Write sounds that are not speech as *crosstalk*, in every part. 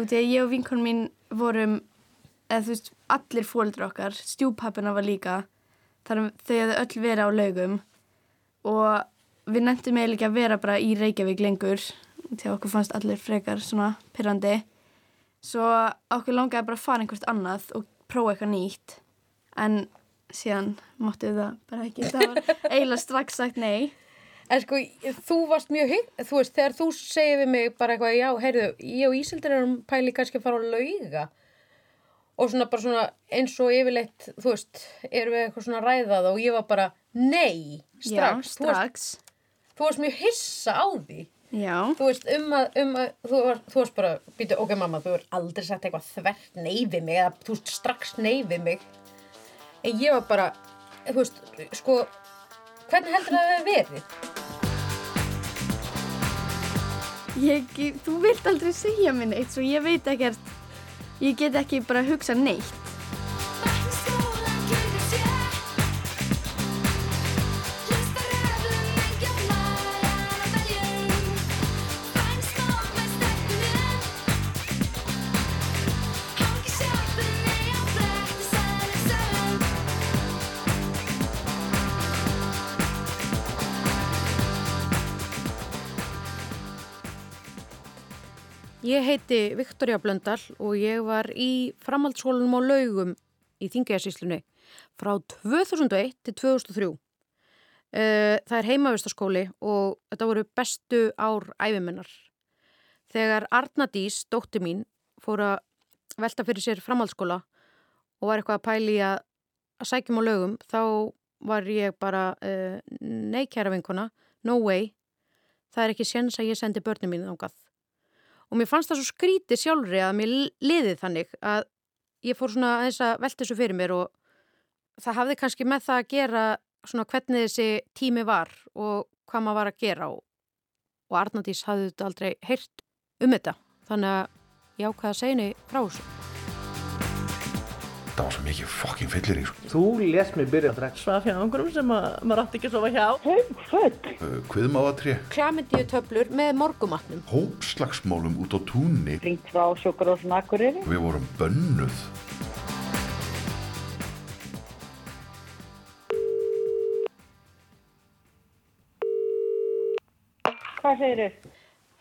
út í að ég og vinkonum mín vorum, eða þú veist, allir fóldur okkar, stjúpappina var líka, þar þau hefðu öll verið á laugum og við nefndum eiginlega ekki að vera bara í Reykjavík lengur, því að okkur fannst allir frekar svona pyrrandi. Svo okkur langaði bara að fara einhvert annað og prófa eitthvað nýtt, en síðan máttu það bara ekki, það var *laughs* eiginlega strax sagt nei. En sko, þú varst mjög hygg, þú veist, þegar þú segir við mig bara eitthvað, já, heyrðu, ég og Ísildur erum pæli kannski að fara á lauga og svona bara svona eins og yfirleitt, þú veist, erum við eitthvað svona ræðað og ég var bara, nei, strax. Já, Þú, varst, strax. þú varst mjög hissa á því. Já. Þú veist, um að, um að, þú, var, þú varst bara, býtu, ok mamma, þú er aldrei sagt eitthvað þvert nei við mig eða þú veist, strax nei við mig. En ég var bara, þú veist, sko, hvernig heldur það að það verið? Ég, þú vilt aldrei segja mér neitt svo ég veit ekkert, ég get ekki bara að hugsa neitt. Ég heiti Viktoria Blöndal og ég var í framhaldsskólanum á laugum í Þingæðasíslunni frá 2001 til 2003. Eh, Það er heimavistaskóli og þetta voru bestu ár æfimennar. Þegar Arnadís, dótti mín, fór að velta fyrir sér framhaldsskóla og var eitthvað að pæli að, að sækjum á laugum, þá var ég bara, uh, nei kæra vinkona, no way, það er ekki séns að ég sendi börnum mín þángað. Og mér fannst það svo skrítið sjálfri að mér liðið þannig að ég fór svona aðeins að velta þessu fyrir mér og það hafði kannski með það að gera svona hvernig þessi tími var og hvað maður var að gera og, og Arnaldís hafði þetta aldrei heyrt um þetta. Þannig að ég ákvaði að segja henni frá þessu. Það var svo mikið fokkin fyllir í sko. Þú lést mig byrja að drekka svaf hjá einhverjum sem að, maður átti ekki að sofa hjá. Haugföld. Uh, Kviðmáðatré, Klamendíu töflur með morgumatnum. hópslagsmálum út á túnni. Ringt frá sjúkrahúsinu Akureyri. Við vorum bönnuð. Hvað segir þau?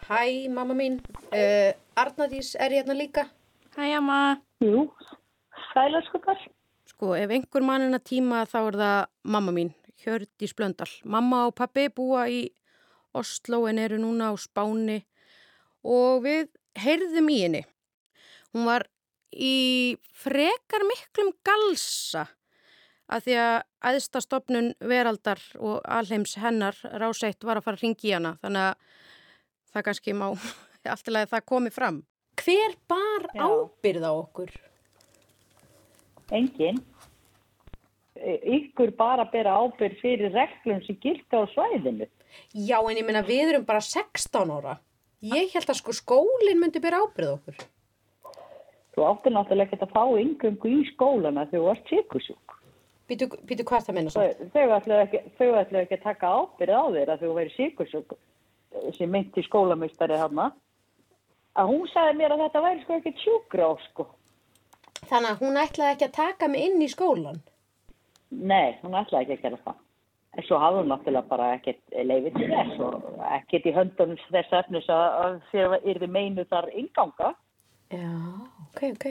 Hæ, mamma mín. Uh, Arnaldís er hérna líka. Hæ, amma. Jú, sælaskutar. Sko, ef einhver mannina tíma þá er það mamma mín, Hjördís Blöndal. Mamma og pappi búa í Oslo en eru núna á Spáni og við heyrðum í henni. Hún var í frekar miklum galsa að því að aðsta stopnun veraldar og alheims hennar ráseitt var að fara að ringi í hana þannig að það kannski má *laughs* alltilega það komi fram. Hver bar Já. ábyrð á okkur? Engin. Y- Ykkur bara bera ábyrð fyrir reglum sem gildi á svæðinu. Já, en ég meina við erum bara 16 ára. Ég held að sko skólinn myndi byrja ábyrð okkur. Þú átti náttúrulega ekki að fá yngöngu í skólana þegar þú varst sykusjúk. Býtu, hvað það meina svo? Þau ætluðu ekki, ekki að taka ábyrð á þér að þú væri sykusjúk sem myndi skólamistari hana. Að hún sagði mér að þetta væri sko ekki sjúkrá sko. Þannig að hún ætlaði ekki að taka mig inn í skólan. Nei, hún ætlaði ekki að gera það. En svo hafði hún náttúrulega bara ekkert leifið til þess og ekkert í höndunum þess efnis að, þér yrði meinu þar inganga. Já, ok, ok.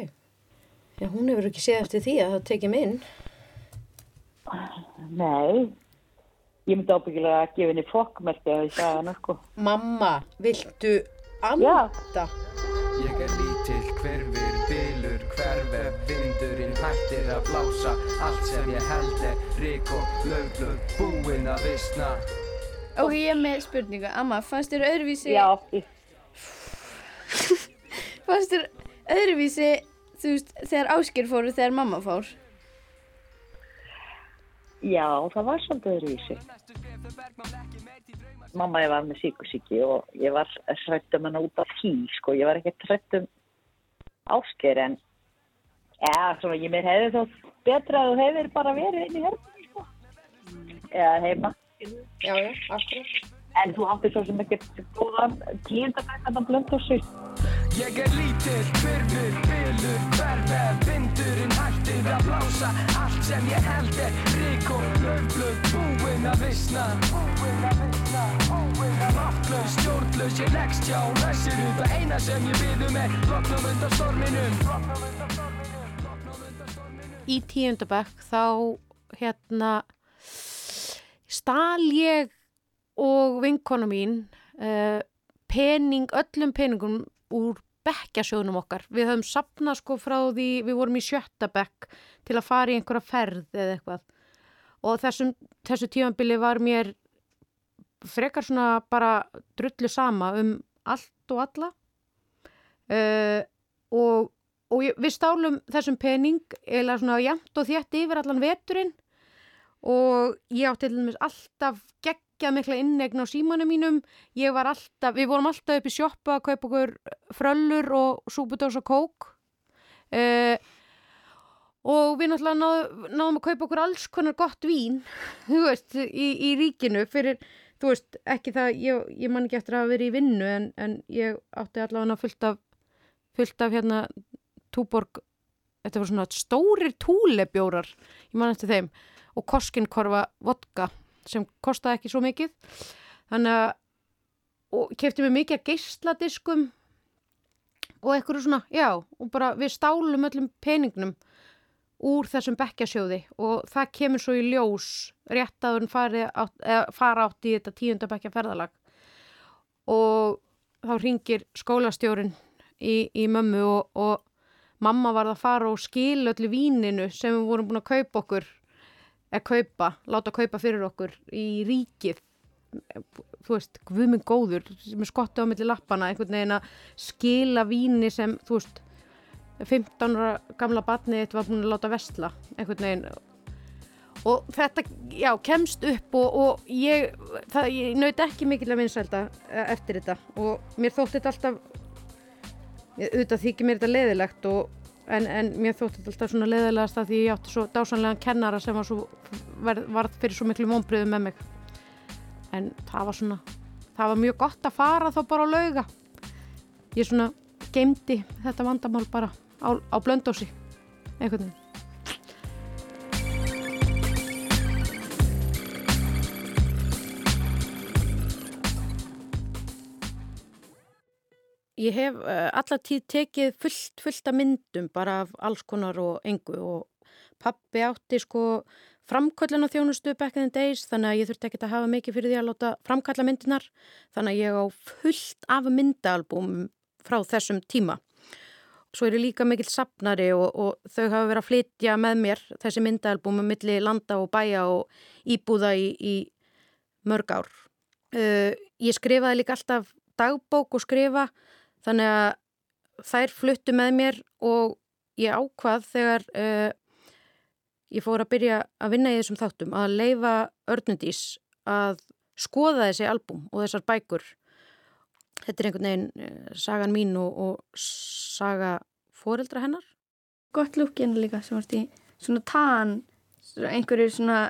Já, hún hefur ekki séð eftir því að það tekið mig inn. Nei, ég myndi ábyggilega að gefa henni fokkmerki að ég sagði hana sko. Mamma, viltu anda? Ég er lítill, hverfur, hverfur, vindurinn hættir að blása Allt sem ég held er rík og löglur, búinn að visna Og ég er með spurningu, amma, fannst þér öðruvísi, Já, *laughs* fannst þér öðruvísi, þú veist, þegar Áskir fór og þegar mamma fór? já, það var svolítið öðruvísi. Mamma ég var með síkusíki og ég var hrætt um hana út af því, sko. Ég var ekki hrætt um ásker en Já, svona ég mér hefði þó betra að þú hefur bara verið inn í herfum, sko. Eða heima. Já, já, akkurat. En þú átti svo sem ekki góðan tíundabækkandan blöndhúsi. Ég er lítill, byrfur, bylur, hverfið Vindurinn hættir að blása Allt sem ég held er rík og löfblöð Búinn að visna Búinn að visna, búinn að Máttlaus, stjórnlaus, ég leggst hjá Ræsir út að eina sem ég undan storminum Loknum undan storminum í tíundabæk þá hérna stál ég og vinkona mín uh, pening, öllum peningum úr bekkjasjónum okkar. Við höfum sapnað sko frá því, við vorum í sjötta bekk til að fara í einhverja ferð eða eitthvað. Og þessum, þessu tímanbili var mér frekar svona bara drullu sama um allt og alla. Uh, og og ég, við stálum þessum pening eða svona jæmt og þétt yfir allan veturinn. Og ég átti alltaf geggjað mikla innegn á símanum mínum. Alltaf, við vorum alltaf upp í sjoppa að kaupa okkur fröllur og súpudós og kók. Uh, og við náttúrulega náðum, náðum að kaupa okkur alls konar gott vín *laughs* veist, í, í ríkinu fyrir, þú veist, ekki það ég, ég man ekki eftir að vera í vinnu en, en ég átti allavega fullt af fullt af hérna túborg, þetta var svona stórir túlebjórar, ég man eftir þeim og koskinkorfa vodka sem kostaði ekki svo mikið. Þannig að og kefti mér mikið að geisladiskum og eitthvað svona, já og bara við stálum öllum peningnum úr þessum bekkjasjóði og það kemur svo í ljós rétt að hún fara átt í þetta tíundabekkja ferðalag. Og þá ringir skólastjórin í, í mömmu og, og mamma var að fara og skil öllu víninu sem við vorum búin að kaupa okkur eða kaupa, láta kaupa fyrir okkur í ríkið. Þú veist, guðminn góður sem er skottið á milli lappana einhvern veginn að skila víni sem þú veist 15 ára gamla batnið þetta var búin að láta vestla einhvern veginn. Og þetta, já, kemst upp og, og ég, ég naut ekki mikil að vinsælda eftir þetta. Og mér þótti þetta alltaf auðvitað þykir mér þetta leðilegt og, en, en mér þótti þetta alltaf svona leðilegast að því ég átti svo dásanlega kennara sem var svo, var, varð fyrir svo miklu mómbriðu með mig. En það var svona það var mjög gott að fara þá bara á lauga. Ég svona geimdi þetta vandamál bara á, á blöndósi einhvern veginn Ég hef uh, alla tíð tekið fullt, fullt af myndum bara af alls konar og engu og pappi átti sko framkvöldin á þjónustu back in the days þannig að ég þurfti ekki að hafa mikið fyrir því að láta framkalla myndinar þannig að ég á fullt af myndaalbum frá þessum tíma. Svo er ég líka mikill sapnari og, og þau hafa verið að flytja með mér þessi myndaalbum um milli landa og bæja og íbúða í, í mörg ár. Uh, ég skrifaði líka alltaf dagbók og skrifa Þannig að þær fluttu með mér og ég ákvað þegar uh, ég fór að byrja að vinna í þessum þáttum að leifa örnundís að skoða þessi album og þessar bækur. Þetta er einhvern veginn uh, sagan mín og, og saga foreldra hennar. Gott lúkinn líka sem varst í svona tann, einhverju svona,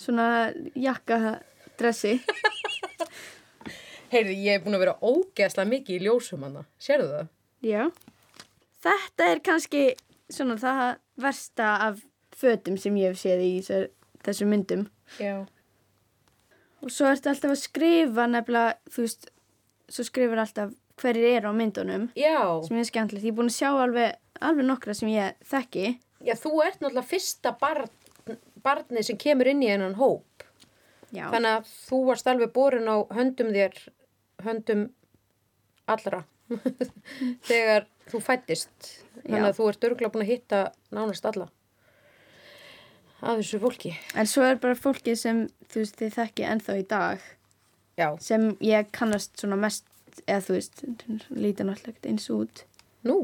svona jakkadressi. *laughs* Heyrði, ég hef búin að vera ógeðslega mikið í ljósum hana. Sérðu það? Já. Þetta er kannski svona það versta af fötum sem ég hef séð í þessu myndum. Já. Og svo ertu alltaf að skrifa nefnilega, þú veist, svo skrifur alltaf hverjir eru á myndunum. Já. Sem er skemmtilegt. Ég er búin að sjá alveg, alveg nokkra sem ég þekki. Já, þú ert náttúrulega fyrsta barn, barnið sem kemur inn í einan hóp. Já. Þannig að þú varst alveg borin á höndum þér, höndum allra *laughs* þegar þú fættist. Þannig að þú ert örgulega búin að hitta nánast alla af þessu fólki. En svo er bara fólkið sem, þú veist, þið þekki ennþá í dag. Já. Sem ég kannast svona mest, eða þú veist, lítið náttúrulega eins út. Nú?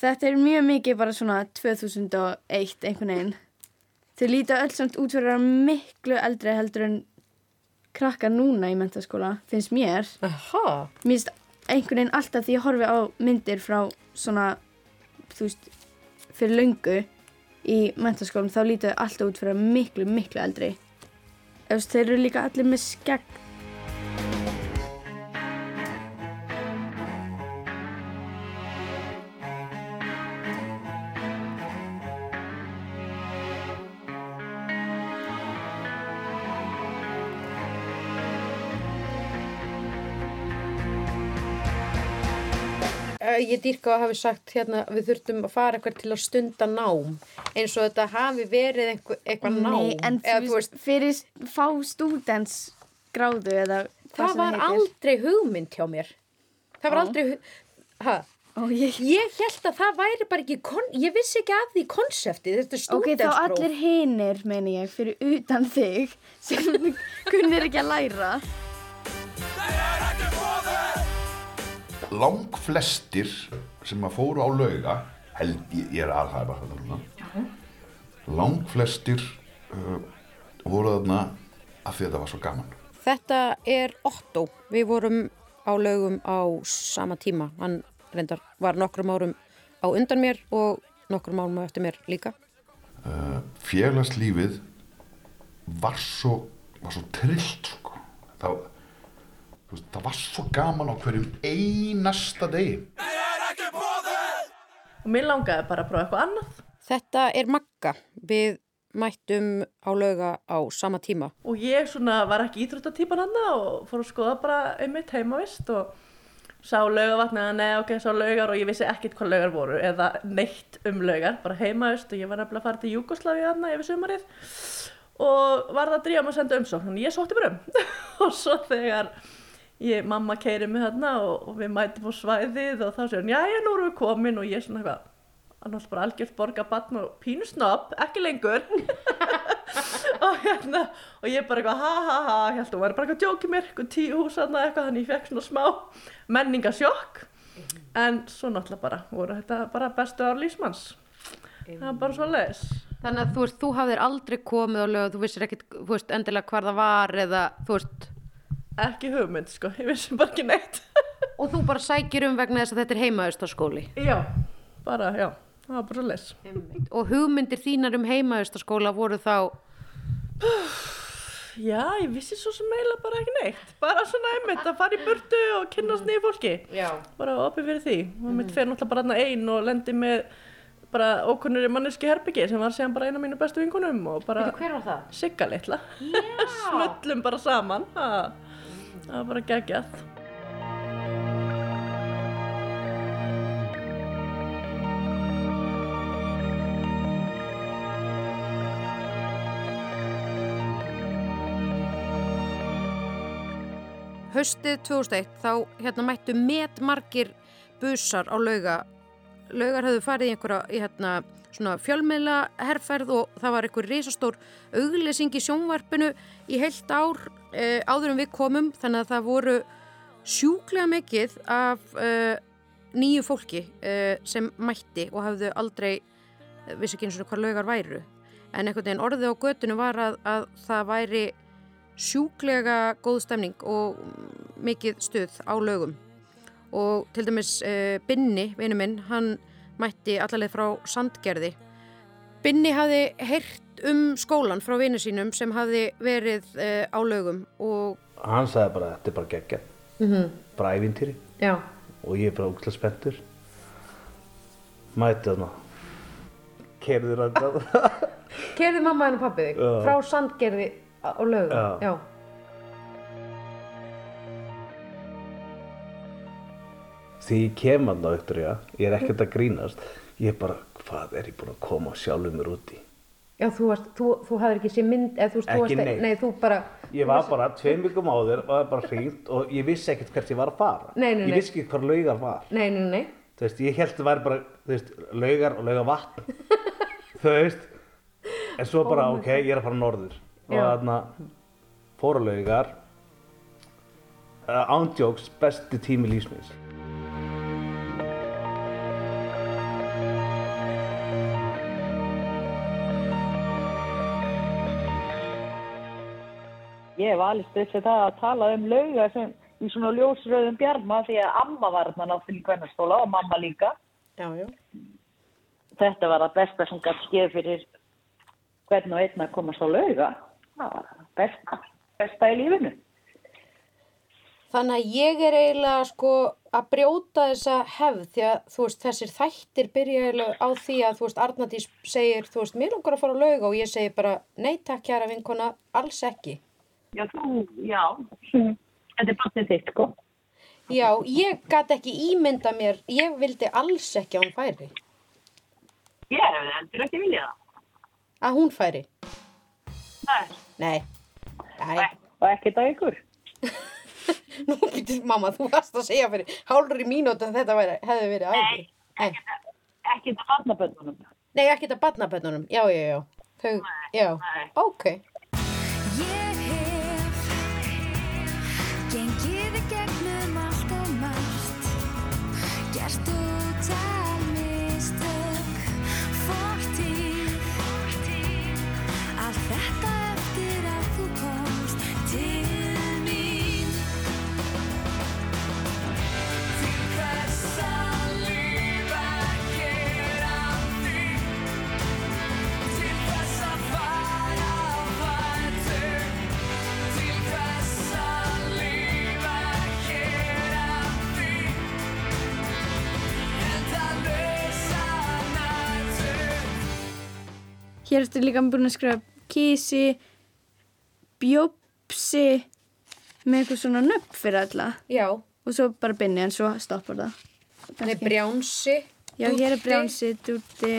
Þetta er mjög mikið bara svona 2001 einhvern veginn. Þau líta öll samt út fyrir að miklu eldri heldur en krakka núna í mentaskóla, finnst mér. Aha. Mér finnst einhvern veginn alltaf því ég horfi á myndir frá svona, þú veist, fyrir löngu í mentaskólum, þá líta þau alltaf út fyrir miklu, miklu eldri. Veist, þeir eru líka allir með skegg. Ég dýrka að hafi sagt hérna við þurftum að fara eitthvað til að stunda nám eins og þetta hafi verið eitthvað nám Nei, en eða, veist, fyrir fá stúdens gráðu eða það var heitir. aldrei hugmynd hjá mér það var Ó. aldrei Ó, ég... ég held að það væri bara ekki kon, ég vissi ekki af því konsepti þetta er Ok, þá stúdenspróf allir hinir, meni ég, fyrir utan þig sem *laughs* kunnir ekki að læra. Lang flestir sem að fóru á lauga, held ég, ég er alhæfa þetta núna, lang flestir uh, voru þarna af því að þetta var svo gaman. Þetta er Otto. Við vorum á laugum á sama tíma. Hann reyndar var nokkrum árum á undan mér og nokkrum árum á eftir mér líka. Uh, félagslífið var svo, var svo trillt, sko. Það, þú veist, það var svo gaman á hverjum einasta degi. Og mér langaði bara að prófa eitthvað annað. Þetta er Magga. Við mættum á lauga á sama tíma. Og ég svona var ekki íþróttatýpan hann og fór að skoða bara einmitt heimavist og sá laugavatn eða nei, ok, sá laugar og ég vissi ekkert hvað laugar voru eða neitt um laugar, bara heimavist og ég var nefnilega að fara til Júkoslavi hann yfir sumarið og var það að drífa mig að senda umsókn, þannig ég sótti bara um *laughs* og svo þegar ég, mamma keiri mig þarna og, og við mætum á svæðið og þá sér hún, já, já, nú erum við komin. Og ég svona eitthvað, hann var bara algjört borgabatn og pínusnopp, ekki lengur. *laughs* Og hérna og ég bara eitthvað ha ha ha að hún væri bara eitthvað að djóki mér eitthvað tíu hús þarna eitthvað þannig ég fekk svona smá menningasjokk en svo náttúrulega bara voru þetta bara bestu ár lífsmanns það var bara svo leis Þannig að þú veist, þú hafðir aldrei komið á lauga, þú vissir ekkit, þú veist, endilega hvar það var eða, þú veist, ekki hugmynd sko, ég vissi bara ekki neitt. Og þú bara sækir um vegna þess að þetta er heimaaustaskóli. já, bara já. Það var bara leis Og hugmyndir þínar um heimaaustaskóla voru þá, já, ég vissi svo sem eiginlega bara ekki neitt. Bara svona einmitt að fara í burtu og kynnast nýju fólki. Já, bara opið fyrir því. Og mitt fer náttúrulega bara þarna ein og lendi með bara ókunnur í manneski herbyggi sem var síðan bara eina af mínu bestu vinkunum og bara sigga litla. *laughs* Smullum bara saman. Það það var bara geggjað Haustið 2001 þá hérna mættu metmargir busar á lauga. Laugar höfðu farið í einhverja í, hérna, svona fjölmiðla herrferð og það var einhver risastór auglesing í sjónvarpinu í heilt ár e, áður en við komum þannig að það voru sjúklega mikið af e, nýju fólki e, sem mætti og hafðu aldrei vissi ekki eins og hvað laugar væru en einhvern veginn orðið á götunu var að, að það væri sjúklega góð stemning og mikið stuð á lögum og til dæmis uh, Binni, vinnu minn, hann mætti allarleið frá Sandgerði. Binni hafði heyrt um skólan frá vinnu sínum sem hafði verið uh, á lögum og hann sagði bara þetta er bara geggja -hmm. bara ævintýri já, og ég er bara útla spenntur mæti þarna kerður hann *laughs* Kerði mamma henni og pappi þig Já. frá Sandgerði á lögum? Já. já. því ég kem á Viktoria ég er ekkert að grínast ég er bara, hvað er ég búin að koma sjálfur mér út í Já, þú, varst, þú, þú hafðir ekki sér mynd, eða þú þú Ekki neitt. nei, þú bara, ég var bara tveim vikum áður og það var bara hringt og ég vissi ekkert hvert ég var að fara. Nei, nei, nei. ég vissi ekki hvað laugar var. Nei, nei, nei, þú veist, ég held það væri bara þú veist, laugar og laugar vatn. *laughs* Þú veist en svo bara, ok, ég er að fara norður. Og Já. þarna fóra laugar. Uh, ándjóks besti tími lífsmins Ég alveg stuðt við það að tala um lauga sem í svona ljósröðum bjarma því að amma var þarna náttúrulega í kvennarskóla og mamma líka. já, já. Þetta var það besta sem gæti skeið fyrir hvern og einn að komast á lauga. Það var besta, besta í lífinu. Þannig að ég er eiginlega sko að brjóta þessa hefð því að þú veist þessir þættir byrja eiginlega á því að þú veist Arnardís segir þú veist mér langar að fara á lauga og ég segi bara nei takk kjara vinkona, alls ekki. Já, þú, já. Þetta er bannið þitt, sko. Já, ég gat ekki ímynda mér, ég vildi alls ekki að hún færi. Ég hefði heldur ekki viljað það. Að hún færi. Nei. Nei. Nei. Og ekkert að ykkur. *laughs* Nú býttir mamma, þú varst að segja fyrir hálfur í mínúti að þetta væri, hefði verið áður. Nei. Ekkert að barnaböndunum. Nei, ekki þetta barnaböndunum. Já, já, já. Þau, já. Ok. Ég Hér ertu líka búin að skrifa kísi, bjópsi með eitthvað svona nöfn fyrir alla Já. og svo bara binni en svo stoppar það. Nei, brjánsi. Já, hér er brjánsi, dúti,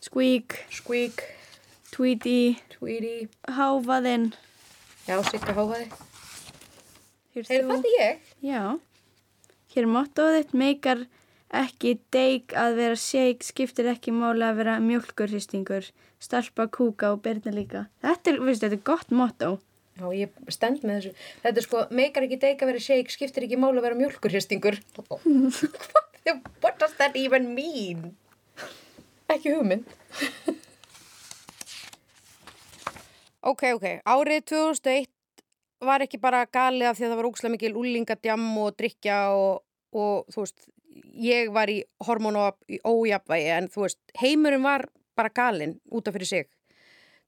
squeak, Squeak, tweety, Tweety. háfaðinn. Já, Sigga háfaði. Hér er ég. Já. Hér er mottoð þitt, meikar ekki deig að vera shake, skiptir ekki máli að vera mjölkurhristingur, stalpa, kúka og byrna líka. Þetta er, veistu, þetta er gott motto. Já, ég stend með þessu. Þetta er sko, meikar ekki deik að vera shake, skiptir ekki máli að vera mjölkurhristingur. What, *laughs* does that even mean? Ekki hugmynd. *laughs* ok, ok. Árið 2001 var ekki bara galið af því að það var ókslega mikil úlingadjam og drikja og, og þú veist, ég var í hormón og í ójafvægi en þú veist, heimurinn var bara galinn út af fyrir sig.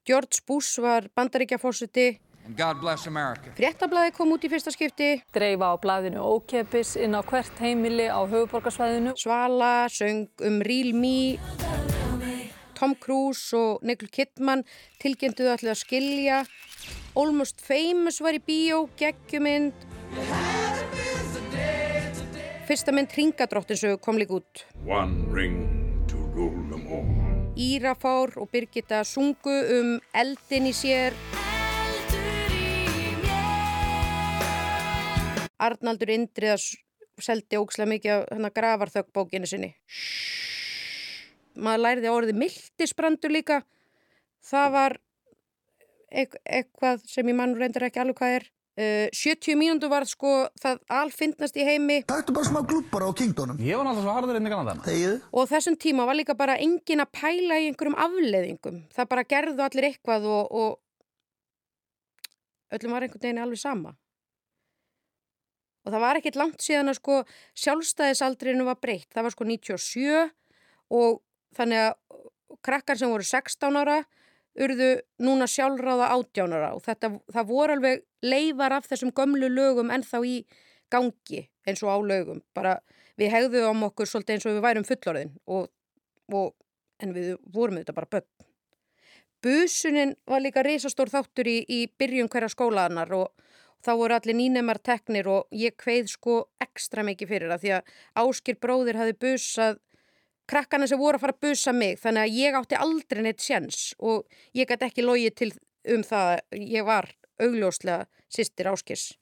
George Bush var bandaríkjafósiti And God bless America. Fréttablaði kom út í fyrsta skipti. dreifa á blaðinu ókepis inn á hvert heimili á höfuborgarsvæðinu. Svala söng um Real Me. Tom Cruise og Nicole Kidman tilgjönduðu allir að skilja. Almost Famous var í bíó, geggjumynd. Fyrsta mynd Ringadróttinsögu kom líka út. One ring to rule them all. Írafár og Birgitta sungu um eldin í sér. Arnaldur Indriðas seldi ókslega mikið af hérna gravarþögg bókinu sinni. Maður læriði orðið mildisbrandur líka. Það var eit- eitthvað sem ég mann reyndir ekki alveg hvað er. Uh, 70 mínúndu var sko það alfindnast í heimi Taktu bara smá glúpar á kingdónum. Ég var náttúrulega svo harður inn í Kanada. Þegið. og þessum tíma var líka bara engin að pæla í einhverjum afleðingum. Það bara gerðu allir eitthvað og, og öllum var einhvern veginn alveg sama. Og það var ekkert langt síðan að sko sjálfstæðisaldrinu var breytt. Það var sko 97 og þannig að krakkar sem voru 16 ára urðu núna sjálfráða 18 ára og þetta, það voru alveg leifar af þessum gömlu lögum ennþá í gangi eins og á lögum. Bara við hegðum okkur svolítið eins og við værum fullorðin og, og, en við vorum þetta bara börn. Busunin var líka risastór þáttur í, í byrjun hverja skólaðanar og þá voru allir nýnemar teknir og ég kveið sko ekstra mikið fyrir það því að Áskir bróðir hafi busað krakkana sem voru að fara að busa mig þannig að ég átti aldrei neitt sjens og ég gæti ekki logið til um það að ég var augljóslega sýstir Áskirs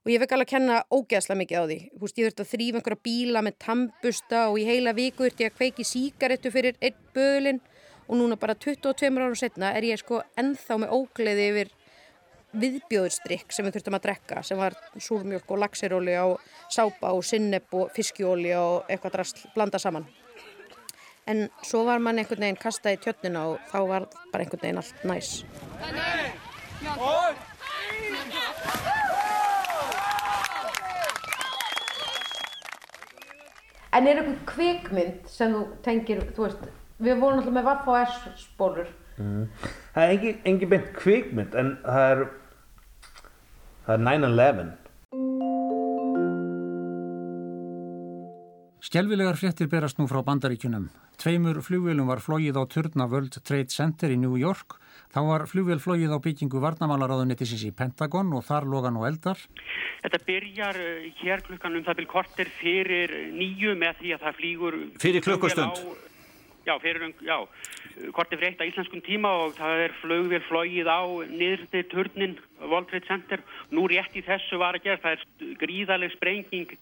og ég fekk alveg að kenna ógeðslega mikið á því. Þú veist, ég þurfti að þrýfa einhverja bíla með tambusta og í heila viku þurfti ég að kveiki síkaretu fyrir einn böðlin og núna bara 22 árum setna er ég sko ennþá með ógleði yfir viðbjóðstrykk sem við þurftum að drekka sem var súrmjölk og laxiróli og sápa og sinneb og fiskjóli og eitthvað drast blanda saman. En svo var mann einhvern veginn kastað í tjötnina og þá var bara einhvern veginn allt næs En er eitthvað kvikmynd sem þú tengir, þú veist, við vorum alltaf með Vaff og S-spólur. Mm. Það er engin, engin beint kvikmynd en það er það er 9-11 Skelvilegar fréttir berast nú frá bandaríkjunum. Tveimur flugvélum var flóið á turna World Trade Center í New York. Þá var flugvél flóið á byggingu varnamálaráðunettisins í Pentagon og þar loga nú eldar. Þetta byrjar uh, hér klukkan um það byrj kortir fyrir nýju með því að það flýgur... Fyrir klukkustund? Já, fyrir um, já, kortir fyrir eitt að íslenskum tíma og það er flugvél flóið á niðursti turnin World Trade Center. Nú rétt í þessu var að gera, það er gríðarleg sprenging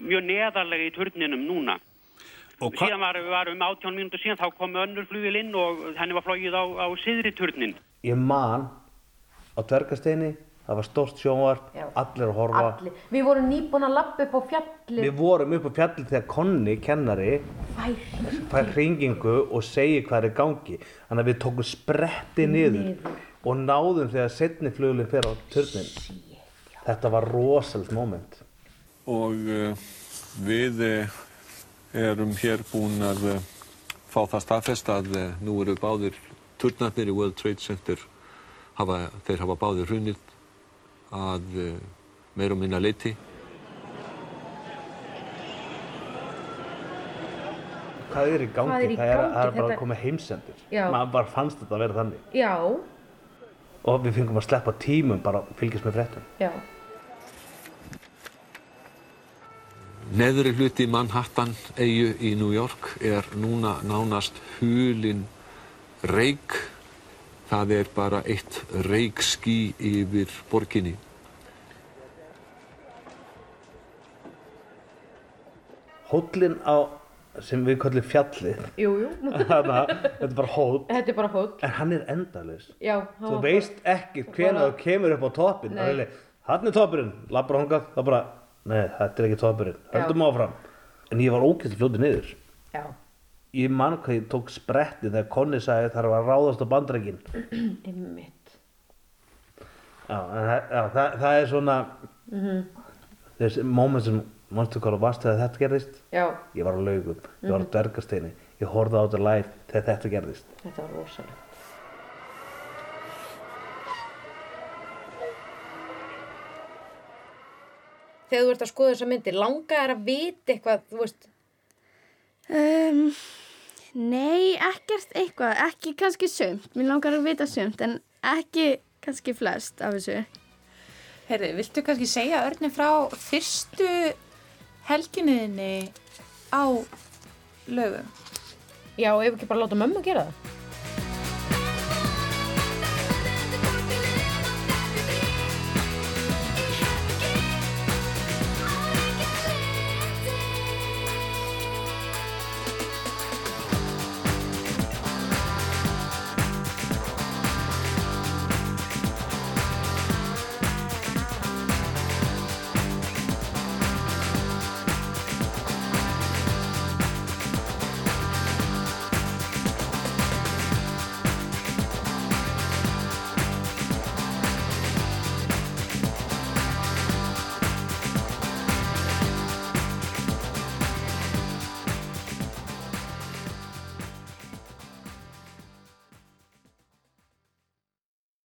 mjög neðarlega í turninum núna. Og Síðan var, var um 18 mínútur síðan þá kom önnur flugvél inn og henni var flóið á, á siðri turnin. Ég man á dvergasteini, það var stórt sjónvarp, Já. allir að horfa. Allir. Við vorum nýbúin að lappa upp á fjallið. Við vorum upp á fjalli þegar Konni, kennari, Fær. hringingu og segir hvað er gangi. Þannig að við tókum spretti niður, Niður. og náðum þegar setni flugulinn fyrir á turnin. Þetta var rosalegt moment. Og uh, við uh, erum hér búin að uh, fá það staðfest að uh, nú eru báðir turnarnir í World Trade Center, hafa, þeir hafa báðir hrunið að uh, meir og minna leiti. Hvað er í gangi? Hvað er í það er, gangi? það er bara Þetta- að koma heimsendur. Maður bara fannst þetta að vera þannig. Já, Og við fengum að sleppa tímum bara að fylgjast með fréttum. já. Neðri hluti Manhattan eigu í New York er núna nánast hulin reik. Það er bara eitt reikský yfir borginni. Hóllin á, sem við kallum fjallið, Jú, jú. *laughs* Þarna, þetta er bara hóll, Þetta er bara hóll. en hann er endalaus. Já. hann Þú veist ekki hvenær bara- þú kemur upp á toppin. Hann er toppurinn, labbar hongað, það bara, nei, þetta er ekki toppurinn, höldum áfram. En ég var ógæst fljótið niður. Já. Ég man hvað ég tók spretti þegar Konni sagði að ráðast á bandreikin. *clears throat* Einmitt. Já, en það, já, það, það er svona, Mhm. þessi moment sem, mannstu hvað þú varst þegar þetta gerðist? Já. Ég var á laugum, ég var á Mhm. dvergasteini, ég horfði á þetta live þegar þetta gerðist. Þetta var rosalega. Þegar þú ert að skoða þessa myndir, langa er að vita eitthvað, þú veist, Um, nei, ekkert eitthvað, ekki kannski sumt. Mér langar að vita sumt, en ekki kannski flest af þessu. Heyrðu, viltu kannski segja Örni frá fyrstu helginniðinni á lögum? Já, ef ekki bara láta mömmu gera það.